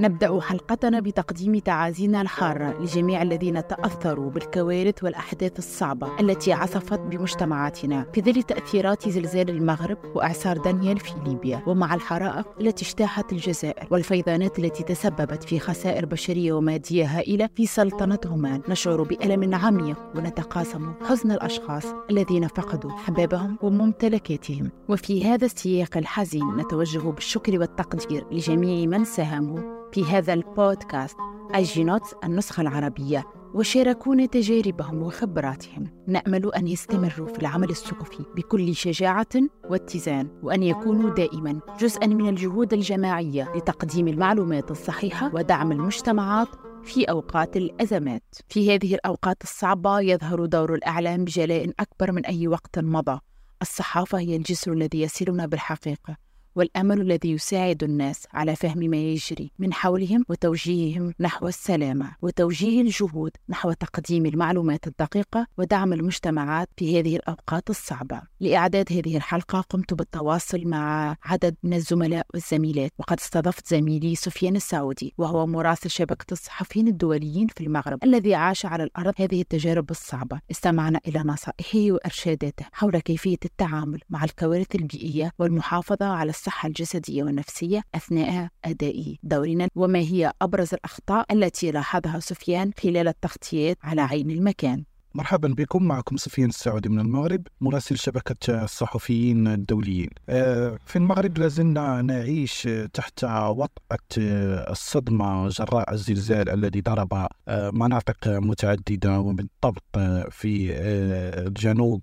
نبدأ حلقتنا بتقديم تعازينا الحارة لجميع الذين تأثروا بالكوارث والأحداث الصعبة التي عصفت بمجتمعاتنا. في ظل تأثيرات زلزال المغرب وإعصار دانيال في ليبيا ومع الحرائق التي اجتاحت الجزائر والفيضانات التي تسببت في خسائر بشرية ومادية هائلة في سلطنة عمان نشعر بألم عميق ونتقاسم حزن الأشخاص الذين فقدوا حبابهم وممتلكاتهم. وفي هذا السياق الحزين نتوجه بالشكر والتقدير لجميع من ساهموا في هذا البودكاست أي نوتس النسخة العربية وشاركونا تجاربهم وخبراتهم. نأمل أن يستمروا في العمل الصحفي بكل شجاعة واتزان وأن يكونوا دائما جزءا من الجهود الجماعية لتقديم المعلومات الصحيحة ودعم المجتمعات في أوقات الأزمات. في هذه الأوقات الصعبة يظهر دور الإعلام بجلاء أكبر من أي وقت مضى. الصحافة هي الجسر الذي يصلنا بالحقيقة. والأمل الذي يساعد الناس على فهم ما يجري من حولهم وتوجيههم نحو السلامة وتوجيه الجهود نحو تقديم المعلومات الدقيقة ودعم المجتمعات في هذه الأوقات الصعبة. لإعداد هذه الحلقة قمت بالتواصل مع عدد من الزملاء والزميلات وقد استضفت زميلي سفيان السعودي وهو مراسل شبكة الصحفيين الدوليين في المغرب الذي عاش على الأرض هذه التجارب الصعبة. استمعنا إلى نصائحه وإرشاداته حول كيفية التعامل مع الكوارث البيئية والمحافظة على الصحة الصحة الجسدية والنفسية أثناء أداء دورنا وما هي أبرز الأخطاء التي لاحظها سفيان خلال التغطيات على عين المكان. مرحبا بكم معكم سفيان السعودي من المغرب مراسل شبكة الصحفيين الدوليين. آه، في المغرب لازلنا نعيش تحت وطأة الصدمة جراء الزلزال الذي ضرب آه، مناطق متعددة وبالضبط في آه، الجنوب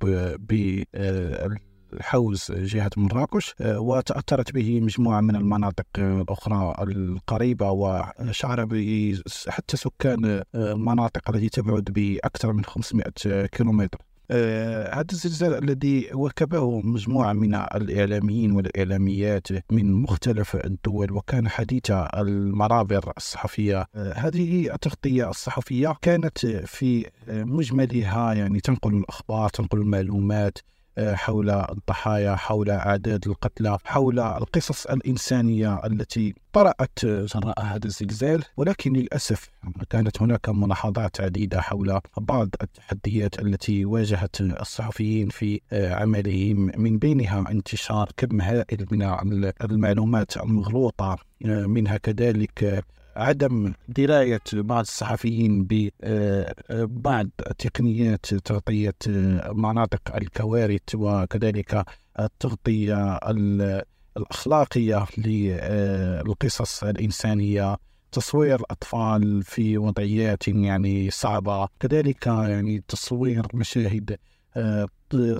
الحوز جهة مراكش آه، وتأثرت به مجموعة من المناطق الأخرى القريبة وشعر به حتى سكان المناطق التي تبعد بأكثر من 500 كيلومتر. آه هذا الزلزال الذي وكبه مجموعة من الإعلاميين والإعلاميات من مختلف الدول وكان حديث المرابر الصحفية آه هذه التغطية الصحفية كانت في مجملها يعني تنقل الأخبار تنقل المعلومات حول الضحايا حول أعداد القتلى حول القصص الإنسانية التي طرأت جراء هذا الزلزال. ولكن للأسف كانت هناك ملاحظات عديدة حول بعض التحديات التي واجهت الصحفيين في عملهم. من بينها انتشار كم هائل من المعلومات المغلوطة منها كذلك عدم دراية بعض الصحفيين ببعض تقنيات تغطية مناطق الكوارث وكذلك التغطية الأخلاقية للقصص الإنسانية تصوير الأطفال في وضعيات يعني صعبة كذلك يعني تصوير مشاهد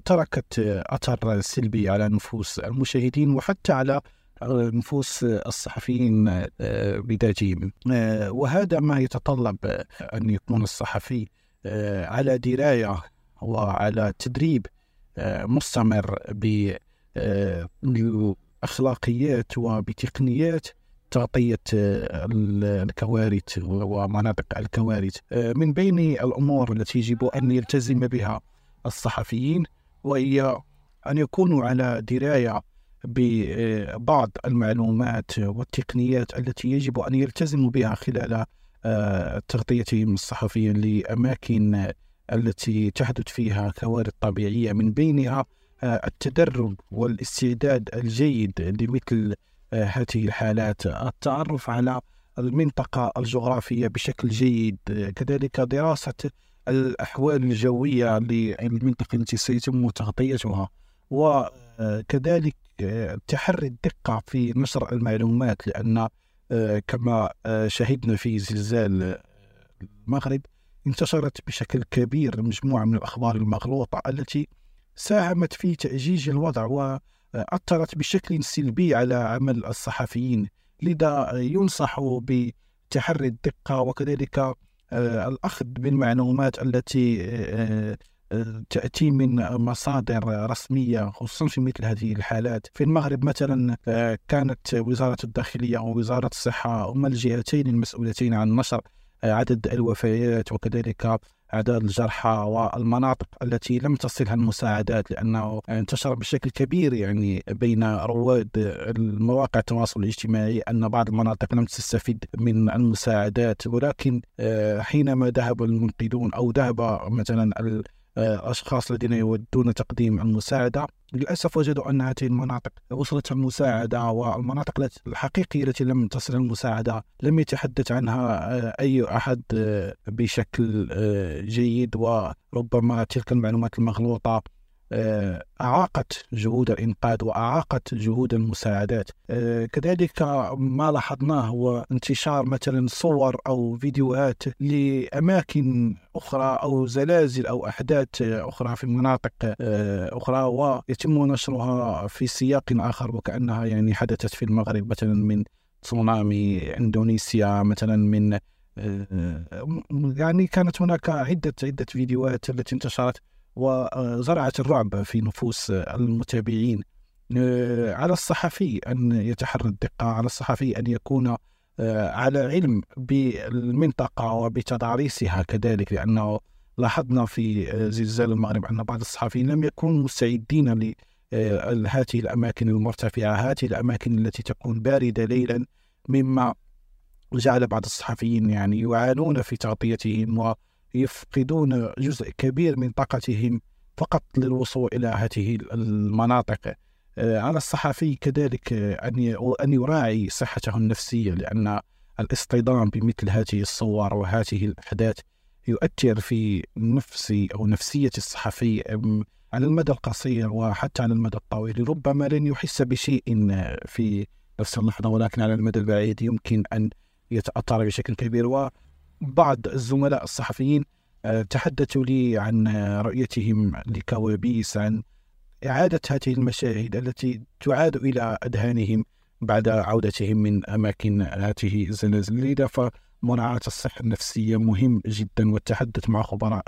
تركت أثر سلبي على نفوس المشاهدين وحتى على نفوس الصحفيين آه، بذاتهم. آه، وهذا ما يتطلب أن يكون الصحفي آه، على دراية وعلى تدريب مستمر بالأخلاقيات وبتقنيات تغطية الكوارث ومناطق الكوارث. من بين الأمور التي يجب أن يلتزم بها الصحفيين وهي أن يكونوا على دراية ببعض المعلومات والتقنيات التي يجب أن يلتزموا بها خلال آه، تغطيتهم الصحفية لأماكن التي تحدث فيها كوارث طبيعية من بينها آه، التدرب والاستعداد الجيد لمثل آه، هذه الحالات. التعرف على المنطقة الجغرافية بشكل جيد كذلك دراسة الأحوال الجوية للمنطقة التي سيتم تغطيتها وكذلك تحري الدقة في نشر المعلومات لأن آه، كما آه، شهدنا في زلزال المغرب انتشرت بشكل كبير مجموعة من الأخبار المغلوطة التي ساهمت في تأجيج الوضع وأثرت بشكل سلبي على عمل الصحفيين لذا ينصح بتحري الدقة وكذلك آه، الأخذ بالمعلومات التي تأتي من مصادر رسمية خصوصا في مثل هذه الحالات. في المغرب مثلا آه، كانت وزارة الداخلية ووزارة الصحة هما الجهتين المسؤولتين عن نشر آه، عدد الوفيات وكذلك أعداد الجرحى والمناطق التي لم تصلها المساعدات لأنه انتشر بشكل كبير يعني بين رواد المواقع التواصل الاجتماعي أن بعض المناطق لم تستفيد من المساعدات. ولكن آه، حينما ذهب المنقذون أو ذهب مثلا الأشخاص الذين يودون تقديم المساعدة. للأسف وجدوا أن هذه المناطق وصلت المساعدة والمناطق الحقيقية التي لم تصل المساعدة لم يتحدث عنها آه، أي أحد آه، بشكل آه، جيد. وربما تلك المعلومات المغلوطة آه، أعاقت جهود الإنقاذ وأعاقت جهود المساعدات. آه، كذلك ما لاحظناه هو انتشار مثلا صور أو فيديوهات لأماكن أخرى أو زلازل أو أحداث أخرى في مناطق آه، أخرى ويتم نشرها في سياق آخر وكأنها يعني حدثت في المغرب مثلا من تسونامي إندونيسيا مثلا من يعني كانت هناك عدة عدة فيديوهات التي انتشرت. وزرعت الرعب في نفوس المتابعين. آه، على الصحفي أن يتحرى الدقة على الصحفي أن يكون آه، على علم بالمنطقة وبتضاريسها كذلك لأنه لاحظنا في زلزال المغرب أن بعض الصحفيين لم يكونوا مستعدين لهذه الأماكن المرتفعة هذه الأماكن التي تكون باردة ليلا مما جعل بعض الصحفيين يعني يعانون في تغطيتهم يفقدون جزء كبير من طاقتهم فقط للوصول إلى هذه المناطق. آه، على الصحفي كذلك أن أن يراعي صحته النفسية لأن الاصطدام بمثل هذه الصور وهذه الأحداث يؤثر في نفس أو نفسية الصحفي على المدى القصير وحتى على المدى الطويل. ربما لن يحس بشيء في نفس اللحظة ولكن على المدى البعيد يمكن أن يتأثر بشكل كبير. بعض الزملاء الصحفيين آه، تحدثوا لي عن رؤيتهم لكوابيس عن إعادة هذه المشاهد التي تعاد إلى أذهانهم بعد عودتهم من أماكن هذه الزلازل. لذا فمراعاة الصحة النفسية مهم جدا والتحدث مع خبراء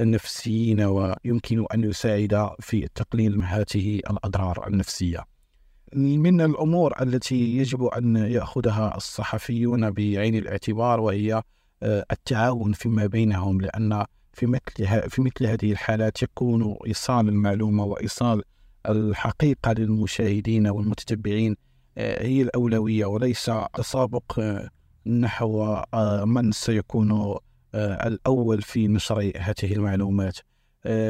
النفسيين ويمكن أن يساعد في تقليل هذه الأضرار النفسية. من الأمور التي يجب أن يأخذها الصحفيون بعين الاعتبار وهي آه، التعاون فيما بينهم لأن في مثل في مثل هذه الحالات يكون إيصال المعلومة وإيصال الحقيقة للمشاهدين والمتتبعين آه، هي الأولوية وليس تسابق آه، نحو من سيكون الأول في نشر هذه المعلومات.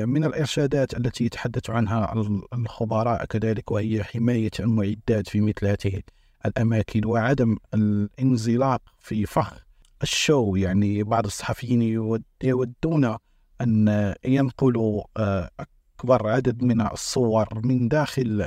من الإرشادات التي يتحدث عنها الخبراء كذلك وهي حماية المعدات في مثل هذه الأماكن وعدم الانزلاق في فخ الشو يعني بعض الصحفيين يودون أن ينقلوا آه، أكبر عدد من الصور من داخل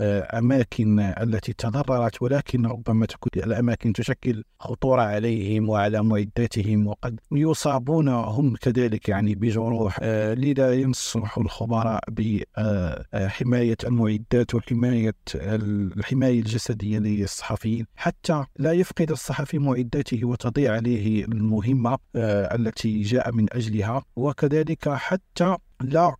الأماكن التي تضررت ولكن ربما تكون الأماكن تشكل خطورة عليهم وعلى معداتهم وقد يصابون هم كذلك يعني بجروح. آه، لذا ينصح الخبراء بحماية المعدات وحماية الحماية الجسدية للصحفيين حتى لا يفقد الصحفي معداته وتضيع عليه المهمة آه، التي جاء من أجلها. وكذلك حتى لا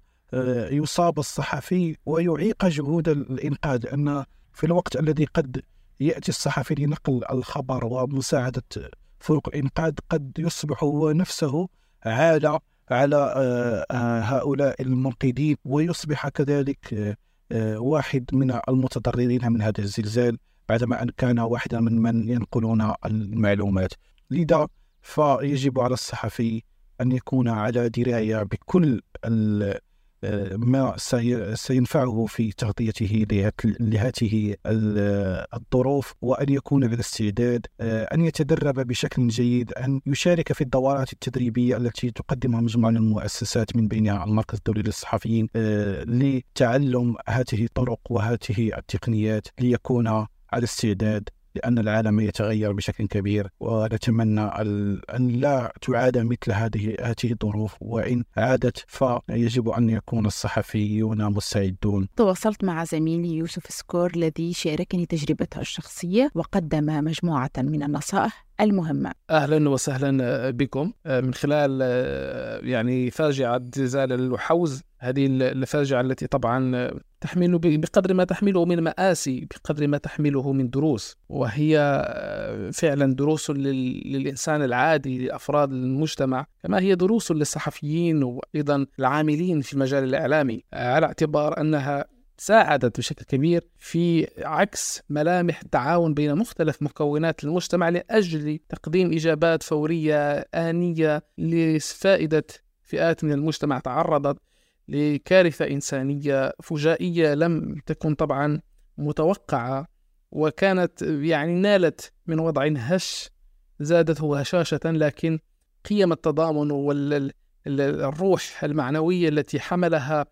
يصاب الصحفي ويعيق جهود الإنقاذ أن في الوقت الذي قد يأتي الصحفي لنقل الخبر ومساعدة فرق الإنقاذ قد يصبح هو نفسه عالة على آه، آه، هؤلاء المنقذين ويصبح كذلك واحد من المتضررين من هذا الزلزال بعدما أن كان واحدا من من ينقلون المعلومات. لذا فيجب على الصحفي أن يكون على دراية بكل ما سينفعه في تغطيته لهذه الظروف وأن يكون على استعداد آه، أن يتدرب بشكل جيد أن يشارك في الدورات التدريبية التي تقدمها مجموعة من المؤسسات من بينها المركز الدولي للصحفيين آه، لتعلم هذه الطرق وهذه التقنيات ليكون على استعداد. لأن العالم يتغير بشكل كبير ونتمنى أن لا تعاد مثل هذه هذه الظروف. وإن عادت فيجب أن يكون الصحفيون مستعدون. تواصلت مع زميلي يوسف سكور الذي شاركني تجربته الشخصية وقدم مجموعة من النصائح المهمة. أهلا وسهلا بكم. من خلال يعني فاجعة زلزال الحوز هذه الفاجعة التي طبعا تحمل بقدر ما تحمله من مآسي بقدر ما تحمله من دروس. وهي آه، فعلا دروس للإنسان العادي لأفراد المجتمع. كما هي دروس للصحفيين وأيضا العاملين في المجال الإعلامي آه، على اعتبار أنها ساعدت بشكل كبير في عكس ملامح التعاون بين مختلف مكونات المجتمع لأجل تقديم إجابات فورية آنية لفائدة فئات من المجتمع تعرضت لكارثة إنسانية فجائية لم تكن طبعا متوقعة وكانت يعني نالت من وضع هش زادته هشاشة لكن قيم التضامن والروح المعنوية التي حملها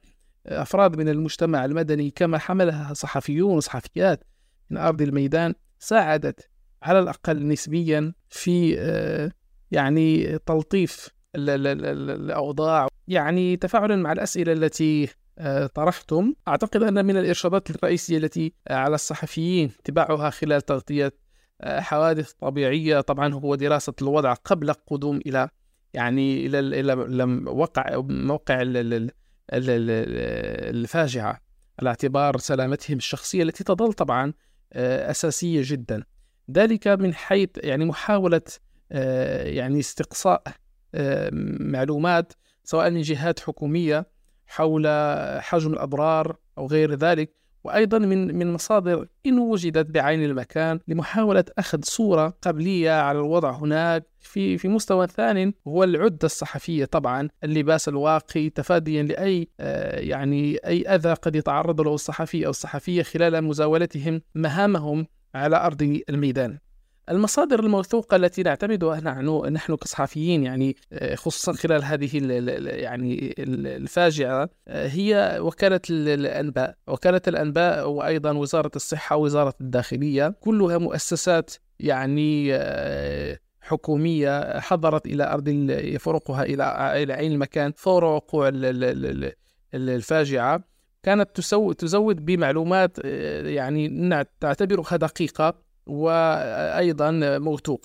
أفراد من المجتمع المدني كما حملها صحفيون وصحفيات من أرض الميدان ساعدت على الأقل نسبيا في آه، يعني تلطيف الأوضاع يعني تفاعلا مع الأسئلة التي آه، طرحتم. أعتقد أن من الإرشادات الرئيسية التي على الصحفيين اتباعها خلال تغطية آه، حوادث طبيعية. طبعا هو دراسة الوضع قبل القدوم إلى يعني إلى إلى وقع موقع الفاجعة. على اعتبار سلامتهم الشخصية التي تظل طبعا آه، أساسية جدا. ذلك من حيث يعني محاولة يعني استقصاء معلومات سواء من جهات حكومية حول حجم الأضرار أو غير ذلك وأيضا من من مصادر إن وجدت بعين المكان لمحاولة أخذ صورة قبلية على الوضع هناك. في في مستوى ثان هو العدة الصحفية طبعا اللباس الواقي تفاديا لأي آه، يعني أي أذى قد يتعرض له الصحفي أو الصحفية خلال مزاولتهم مهامهم على أرض الميدان. المصادر الموثوقة التي نعتمدها نحن نحن كصحفيين يعني آه، خصوصا خلال هذه يعني الفاجعة آه، هي وكالة الأنباء. وكالة الأنباء وأيضا وزارة الصحة ووزارة الداخلية كلها مؤسسات يعني آه، حكومية حضرت إلى أرض يفرقها إلى إلى عين المكان فور وقوع الفاجعة. كانت تزود بمعلومات يعني تعتبرها دقيقة. وأيضا موثوق.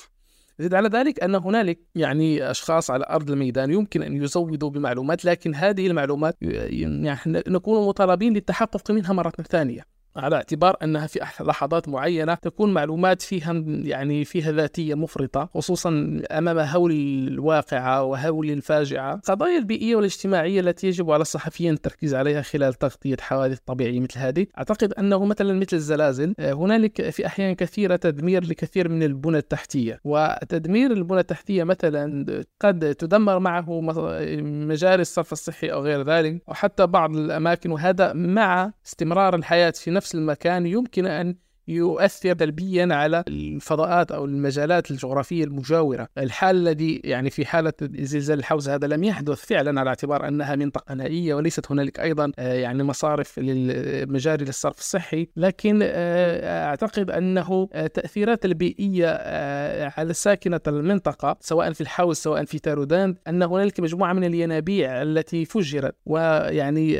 زيد على ذلك أن هنالك يعني أشخاص على أرض الميدان يمكن أن يزودوا بمعلومات لكن هذه المعلومات يعني نكون مطالبين للتحقق منها مرة ثانية. على اعتبار أنها في لحظات معينة تكون معلومات فيها يعني فيها ذاتية مفرطة خصوصا أمام هول الواقعة وهول الفاجعة. القضايا البيئية والاجتماعية التي يجب على الصحفيين التركيز عليها خلال تغطية حوادث طبيعية مثل هذه أعتقد أنه مثلا مثل الزلازل آه، هنالك في أحيان كثيرة تدمير لكثير من البنى التحتية. وتدمير البنى التحتية مثلا قد تدمر معه مجاري الصرف الصحي أو غير ذلك أو حتى بعض الأماكن وهذا مع استمرار الحياة في نفس نفس المكان يمكن أن يؤثر سلبيا على الفضاءات أو المجالات الجغرافية المجاورة، الحال الذي يعني في حالة زلزال الحوزه هذا لم يحدث فعلا على اعتبار أنها منطقة نائية وليست هنالك أيضا آه، يعني مصارف للمجاري للصرف الصحي، لكن آه، أعتقد أنه آه، التاثيرات البيئيه على ساكنة المنطقة سواء في الحوز سواء في تارودان أن هنالك مجموعة من الينابيع التي فجرت ويعني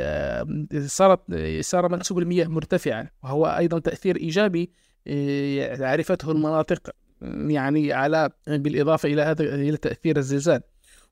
صارت صار منسوب المياه مرتفعا. وهو أيضا تأثير إيجابي الإيجابي آه، عرفته المناطق يعني على بالإضافة إلى هذا إلى تأثير الزلزال.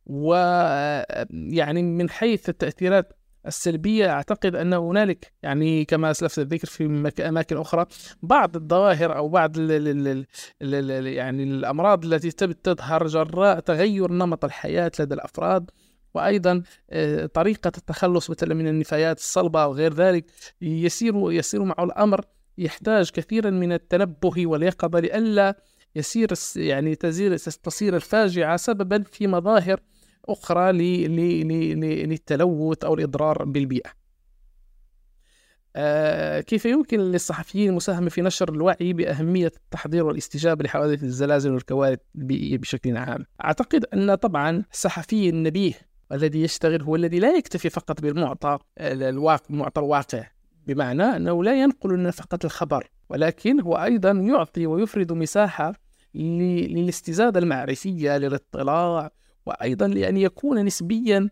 ويعني آه، من حيث التأثيرات السلبية أعتقد أن هنالك يعني كما أسلفت الذكر في أماكن أخرى بعض الظواهر أو بعض ال ال ال يعني الأمراض التي تظهر جراء تغير نمط الحياة لدى الأفراد وأيضا آه، طريقة التخلص مثلا من النفايات الصلبة وغير ذلك يسير يسير معه الأمر يحتاج كثيرا من التنبه واليقظة لئلا يسير يعني تزير تصير الفاجعة سببا في مظاهر أخرى للتلوث أو الإضرار بالبيئة. آه كيف يمكن للصحفيين المساهمة في نشر الوعي بأهمية التحضير والاستجابة لحوادث الزلازل والكوارث البيئية بشكل عام؟ أعتقد أن طبعا الصحفي النبيه الذي يشتغل هو الذي لا يكتفي فقط بالمعطى الواقع المعطى الواقع. بمعنى أنه لا ينقل لنا فقط الخبر ولكن هو أيضا يعطي ويفرد مساحة للاستزادة المعرفية للاطلاع وأيضا لأن يكون نسبيا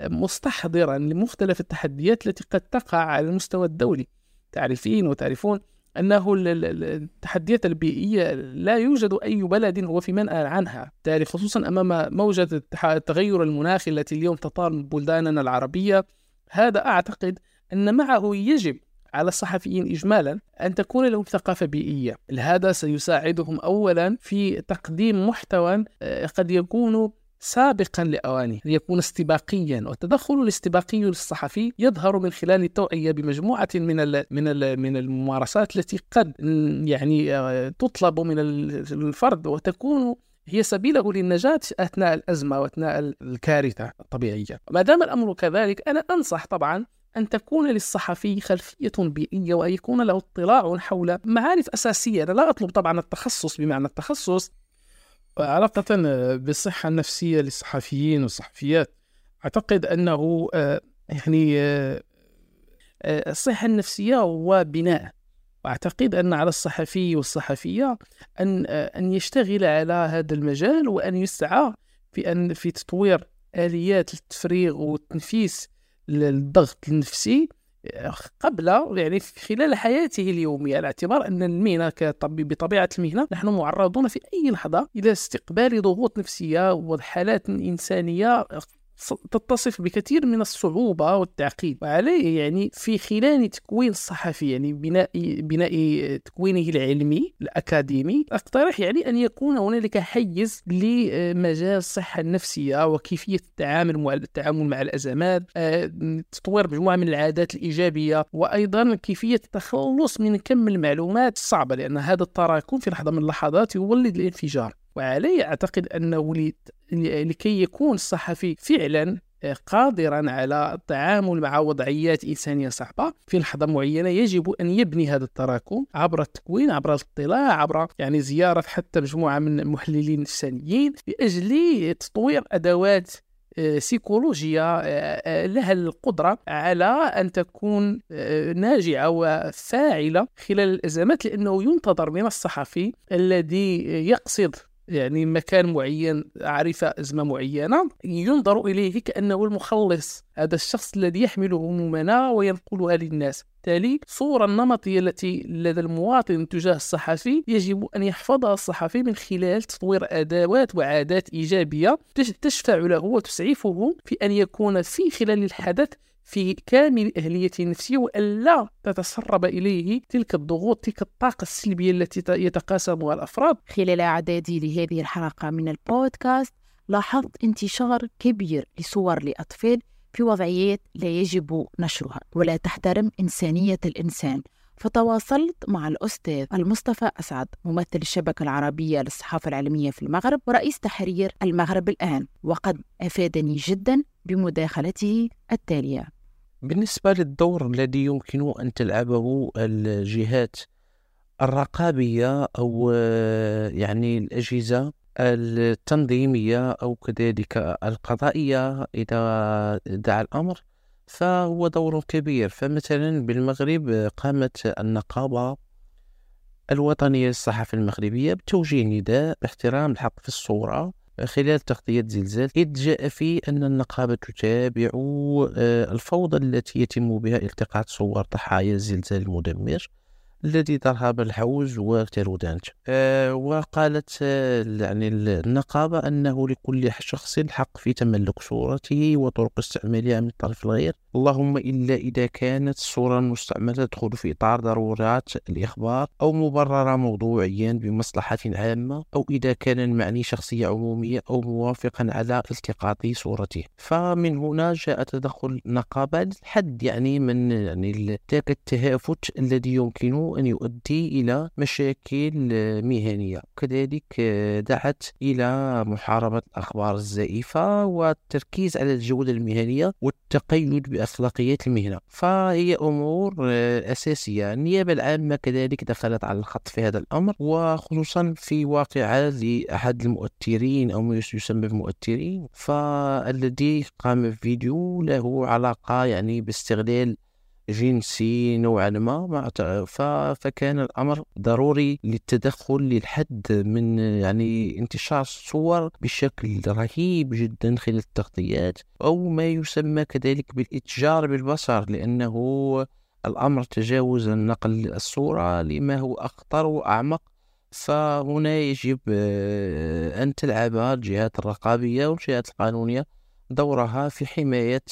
مستحضرا لمختلف التحديات التي قد تقع على المستوى الدولي. تعرفين وتعرفون أنه التحديات البيئية لا يوجد أي بلد هو في منأى عنها. بالتالي خصوصا أمام موجة التغير المناخي التي اليوم تطال بلداننا العربية هذا أعتقد أن معه يجب على الصحفيين إجمالا أن تكون لهم ثقافة بيئية. هذا سيساعدهم أولا في تقديم محتوى آه، قد يكون سابقا لأوانه ليكون استباقيا. والتدخل الاستباقي للصحفي يظهر من خلال التوعية بمجموعة من من من الممارسات التي قد يعني آه، تطلب من الفرد. وتكون هي سبيله للنجاة أثناء الأزمة وأثناء الكارثة الطبيعية. ما دام الأمر كذلك أنا أنصح طبعا أن تكون للصحفي خلفية بيئية وأن يكون له اطلاع حول معارف أساسية. أنا لا أطلب طبعا التخصص بمعنى التخصص. علاقة بالصحة النفسية للصحفيين والصحفيات. أعتقد أنه آه، يعني آه، آه، الصحة النفسية هو بناء. وأعتقد أن على الصحفي والصحفية أن أن يشتغل على هذا المجال وأن يسعى في أن في تطوير آليات التفريغ والتنفيس للضغط النفسي قبل يعني خلال حياته اليومية على اعتبار أن المهنة كطبيب بطبيعة المهنة نحن معرضون في أي لحظة إلى استقبال ضغوط نفسية وحالات إنسانية تتصف بكثير من الصعوبة والتعقيد. وعليه يعني في خلال تكوين الصحفي يعني بناء بناء تكوينه العلمي الأكاديمي أقترح يعني أن يكون هنالك حيز لمجال الصحة النفسية وكيفية التعامل مع التعامل مع الأزمات آه، تطوير مجموعة من العادات الإيجابية وأيضا كيفية التخلص من كم المعلومات الصعبة لأن هذا التراكم في لحظة من اللحظات يولد الانفجار. وعلي أعتقد أنه لكي يكون الصحفي فعلا آه، قادرا على التعامل مع وضعيات إنسانية صعبة. في لحظة معينة يجب أن يبني هذا التراكم عبر التكوين عبر الاطلاع عبر يعني زيارة حتى مجموعة من المحللين النفسانيين لأجل تطوير أدوات آه، سيكولوجيا آه، لها القدرة على أن تكون ناجعة وفاعلة خلال الأزمات لأنه ينتظر من الصحفي الذي يقصد يعني مكان معين عارف أزمة معينة ينظر إليه كأنه المخلص. هذا الشخص الذي يحمل همومنا وينقلها للناس. بالتالي صورة النمطية التي لدى المواطن تجاه الصحفي. يجب أن يحفظها الصحفي من خلال تطوير أدوات وعادات إيجابية تشفع له وتسعفه في أن يكون في خلال الحدث في كامل أهليته النفسية وألا تتسرب إليه تلك الضغوط تلك الطاقة السلبية التي يتقاسمها الأفراد. خلال إعدادي لهذه الحلقة من البودكاست لاحظت انتشار كبير لصور لأطفال في وضعيات لا يجب نشرها ولا تحترم إنسانية الإنسان. فتواصلت مع الأستاذ المصطفى أسعد ممثل الشبكة العربية للصحافة العلمية في المغرب ورئيس تحرير المغرب الآن. وقد أفادني جدا بمداخلته التالية. بالنسبة للدور الذي يمكن أن تلعبه الجهات الرقابية أو يعني الأجهزة التنظيمية أو كذلك القضائية إذا دعا الأمر فهو دور كبير. فمثلا بالمغرب قامت النقابة الوطنية للصحافة المغربية بتوجيه نداء باحترام الحق في الصورة خلال تغطية زلزال إذ جاء فيه أن النقابة تتابع آه، الفوضى التي يتم بها التقاط صور ضحايا الزلزال المدمر. الذي ضرب الحوز وترودانت أه وقالت آه، يعني النقابة أنه لكل شخص حق في تملك صورته وطرق استعمالها من طرف الغير. اللهم إلا إذا كانت الصورة المستعملة تدخل في إطار ضرورات الإخبار أو مبررة موضوعيا بمصلحة عامة أو إذا كان المعني شخصية عمومية أو موافقا على التقاط صورته. فمن هنا جاء تدخل النقابة للحد يعني من يعني ذاك التهافت الذي يمكن أن يؤدي إلى مشاكل مهنية. كذلك دعت إلى محاربة الأخبار الزائفة والتركيز على الجودة المهنية والتقيد بأخلاقيات المهنة. فهي أمور أساسية. النيابة العامة كذلك دخلت على الخط في هذا الأمر وخصوصا في واقعة لأحد المؤثرين أو ما يسمى بالمؤثرين فالذي قام بفيديو له علاقة يعني باستغلال جنسي نوعا ما فكان الأمر ضروري للتدخل للحد من يعني انتشار الصور بشكل رهيب جدا خلال التغطيات أو ما يسمى كذلك بالإتجار بالبصر لأنه الأمر تجاوز نقل الصورة لما هو أخطر وأعمق. فهنا يجب آه، أن تلعب الجهات الرقابية والجهات القانونية دورها في حماية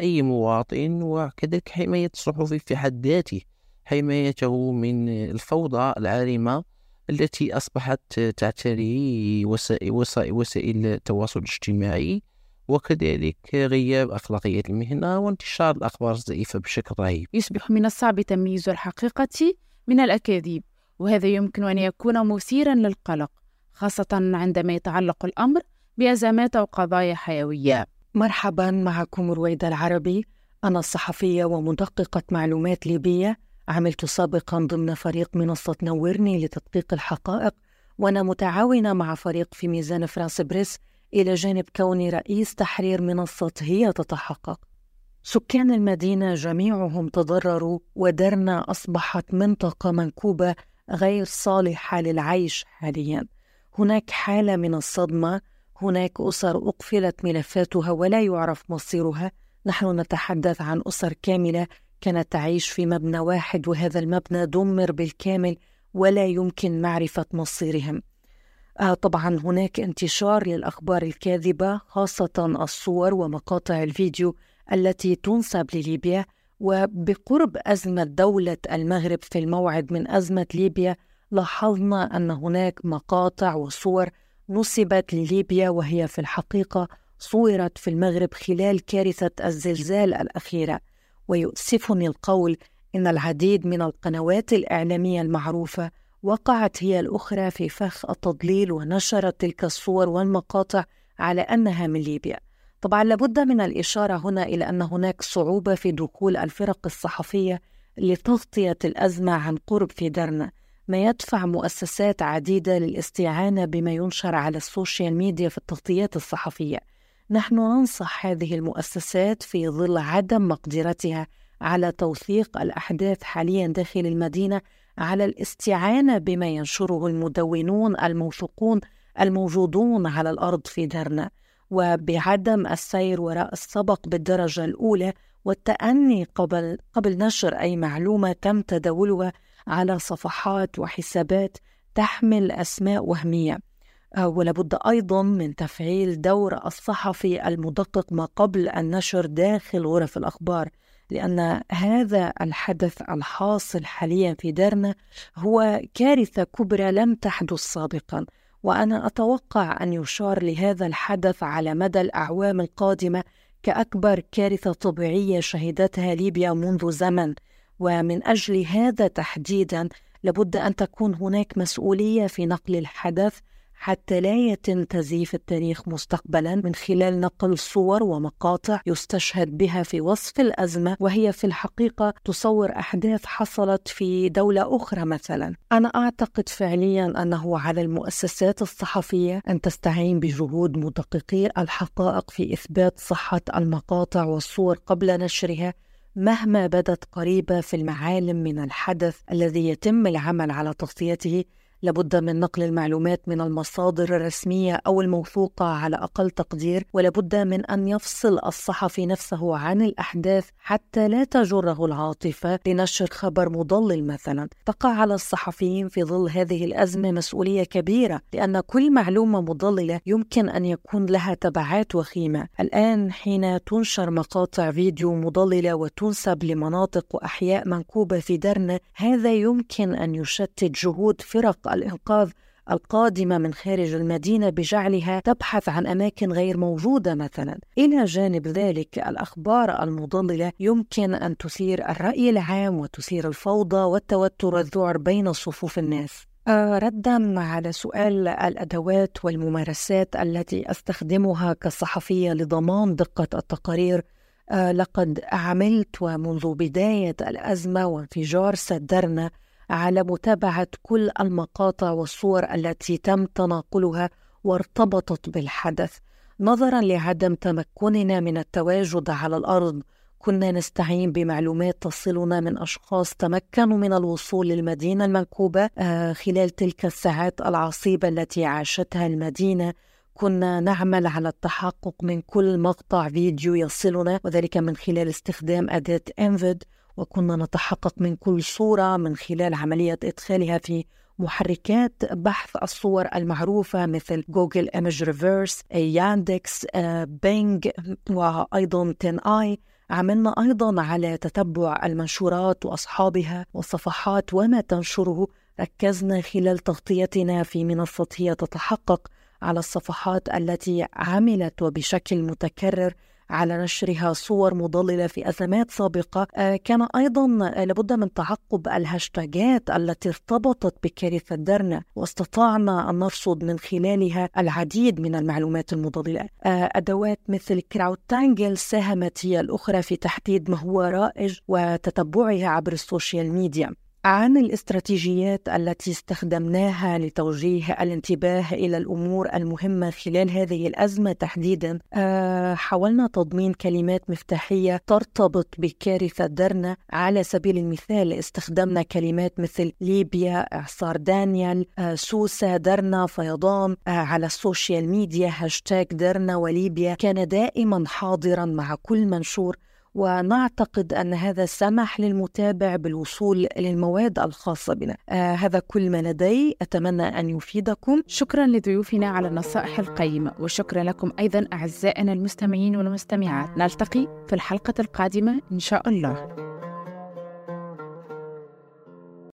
أي مواطن وكذلك حماية الصحفي في حد ذاته. حمايته من الفوضى العارمة التي أصبحت تعتري وسائل, وسائل التواصل الاجتماعي وكذلك غياب أخلاقية المهنة وانتشار الأخبار الزائفة بشكل رهيب. يصبح من الصعب تمييز الحقيقة من الأكاذيب وهذا يمكن أن يكون مثيرا للقلق خاصة عندما يتعلق الأمر بأزمات أو قضايا حيوية. مرحبا معكم رويدة العربي. أنا الصحفية ومدققة معلومات ليبية. عملت سابقا ضمن فريق منصة نورني لتدقيق الحقائق وأنا متعاونة مع فريق في ميزان فرانس بريس إلى جانب كوني رئيس تحرير منصة هي تتحقق. سكان المدينة جميعهم تضرروا ودرنا أصبحت منطقة منكوبة غير صالحة للعيش حاليا. هناك حالة من الصدمة هناك أسر أقفلت ملفاتها ولا يعرف مصيرها. نحن نتحدث عن أسر كاملة كانت تعيش في مبنى واحد وهذا المبنى دمر بالكامل ولا يمكن معرفة مصيرهم. آه طبعا هناك انتشار للأخبار الكاذبة خاصة الصور ومقاطع الفيديو التي تنسب لليبيا. وبقرب أزمة دولة المغرب في الموعد من أزمة ليبيا لاحظنا أن هناك مقاطع وصور نسبت لليبيا وهي في الحقيقة صورت في المغرب خلال كارثة الزلزال الأخيرة. ويؤسفني القول إن العديد من القنوات الإعلامية المعروفة وقعت هي الأخرى في فخ التضليل ونشرت تلك الصور والمقاطع على أنها من ليبيا. طبعا لابد من الإشارة هنا إلى أن هناك صعوبة في دخول الفرق الصحفية لتغطية الأزمة عن قرب في درنا ما يدفع مؤسسات عديدة للاستعانة بما ينشر على السوشيال ميديا في التغطيات الصحفية. نحن ننصح هذه المؤسسات في ظل عدم مقدرتها على توثيق الأحداث حاليا داخل المدينة على الاستعانة بما ينشره المدونون الموثوقون الموجودون على الأرض في درنا وبعدم السير وراء السبق بالدرجة الأولى والتأني قبل قبل نشر أي معلومة تم تداولها على صفحات وحسابات تحمل أسماء وهمية. آه، ولابد أيضا من تفعيل دور الصحفي المدقق ما قبل النشر داخل غرف الأخبار لأن هذا الحدث الحاصل حاليا في دارنا هو كارثة كبرى لم تحدث سابقا. وأنا أتوقع أن يشار لهذا الحدث على مدى الأعوام القادمة كأكبر كارثة طبيعية شهدتها ليبيا منذ زمن. ومن أجل هذا تحديدا لابد أن تكون هناك مسؤولية في نقل الحدث حتى لا يتم تزييف التاريخ مستقبلا من خلال نقل صور ومقاطع يستشهد بها في وصف الأزمة وهي في الحقيقة تصور أحداث حصلت في دولة أخرى مثلا. أنا أعتقد فعليا أنه على المؤسسات الصحفية أن تستعين بجهود مدققي الحقائق في إثبات صحة المقاطع والصور قبل نشرها مهما بدت قريبة في المعالم من الحدث الذي يتم العمل على تغطيته لابد من نقل المعلومات من المصادر الرسمية أو الموثوقة على أقل تقدير ولابد من أن يفصل الصحفي نفسه عن الأحداث حتى لا تجره العاطفة لنشر خبر مضلل مثلا. تقع على الصحفيين في ظل هذه الأزمة مسؤولية كبيرة لأن كل معلومة مضللة يمكن أن يكون لها تبعات وخيمة. الآن حين تنشر مقاطع فيديو مضللة وتنسب لمناطق وأحياء منكوبة في درنا هذا يمكن أن يشتت جهود فرق الإنقاذ القادمة من خارج المدينة بجعلها تبحث عن أماكن غير موجودة مثلا. إلى جانب ذلك الأخبار المضللة يمكن أن تثير الرأي العام وتثير الفوضى والتوتر والذعر بين صفوف الناس. آه، ردا على سؤال الأدوات والممارسات التي أستخدمها كصحفية لضمان دقة التقارير. آه، لقد عملت ومنذ بداية الأزمة وانفجار سدرنا على متابعة كل المقاطع والصور التي تم تناقلها وارتبطت بالحدث. نظرا لعدم تمكننا من التواجد على الأرض كنا نستعين بمعلومات تصلنا من أشخاص تمكنوا من الوصول للمدينة المنكوبة آه، خلال تلك الساعات العصيبة التي عاشتها المدينة. كنا نعمل على التحقق من كل مقطع فيديو يصلنا وذلك من خلال استخدام أداة إنفيد. وكنا نتحقق من كل صورة من خلال عملية إدخالها في محركات بحث الصور المعروفة مثل Google Image Reverse Yandex Bing وأيضا TinEye عملنا أيضا على تتبع المنشورات وأصحابها والصفحات وما تنشره. ركزنا خلال تغطيتنا في منصة هي تتحقق على الصفحات التي عملت وبشكل متكرر. على نشرها صور مضللة في أزمات سابقة. آه، كان أيضا لابد من تعقب الهاشتاجات التي ارتبطت بكارثة درنا واستطعنا أن نرصد من خلالها العديد من المعلومات المضللة. آه، أدوات مثل CrowdTangle ساهمت هي الأخرى في تحديد ما هو رائج وتتبعها عبر ال social media. عن الاستراتيجيات التي استخدمناها لتوجيه الانتباه إلى الأمور المهمة خلال هذه الأزمة تحديدا؟ آه، حاولنا تضمين كلمات مفتاحية ترتبط بكارثة درنا. على سبيل المثال استخدمنا كلمات مثل ليبيا اعصار دانيال آه، سوسة درنا فيضان آه، على ال social media هاشتاج درنا وليبيا. كان دائما حاضرا مع كل منشور. ونعتقد أن هذا سمح للمتابع بالوصول للمواد الخاصة بنا. آه هذا كل ما لدي. أتمنى أن يفيدكم. شكرا لضيوفنا على النصائح القيمة وشكرا لكم أيضا أعزائنا المستمعين والمستمعات. نلتقي في الحلقة القادمة إن شاء الله.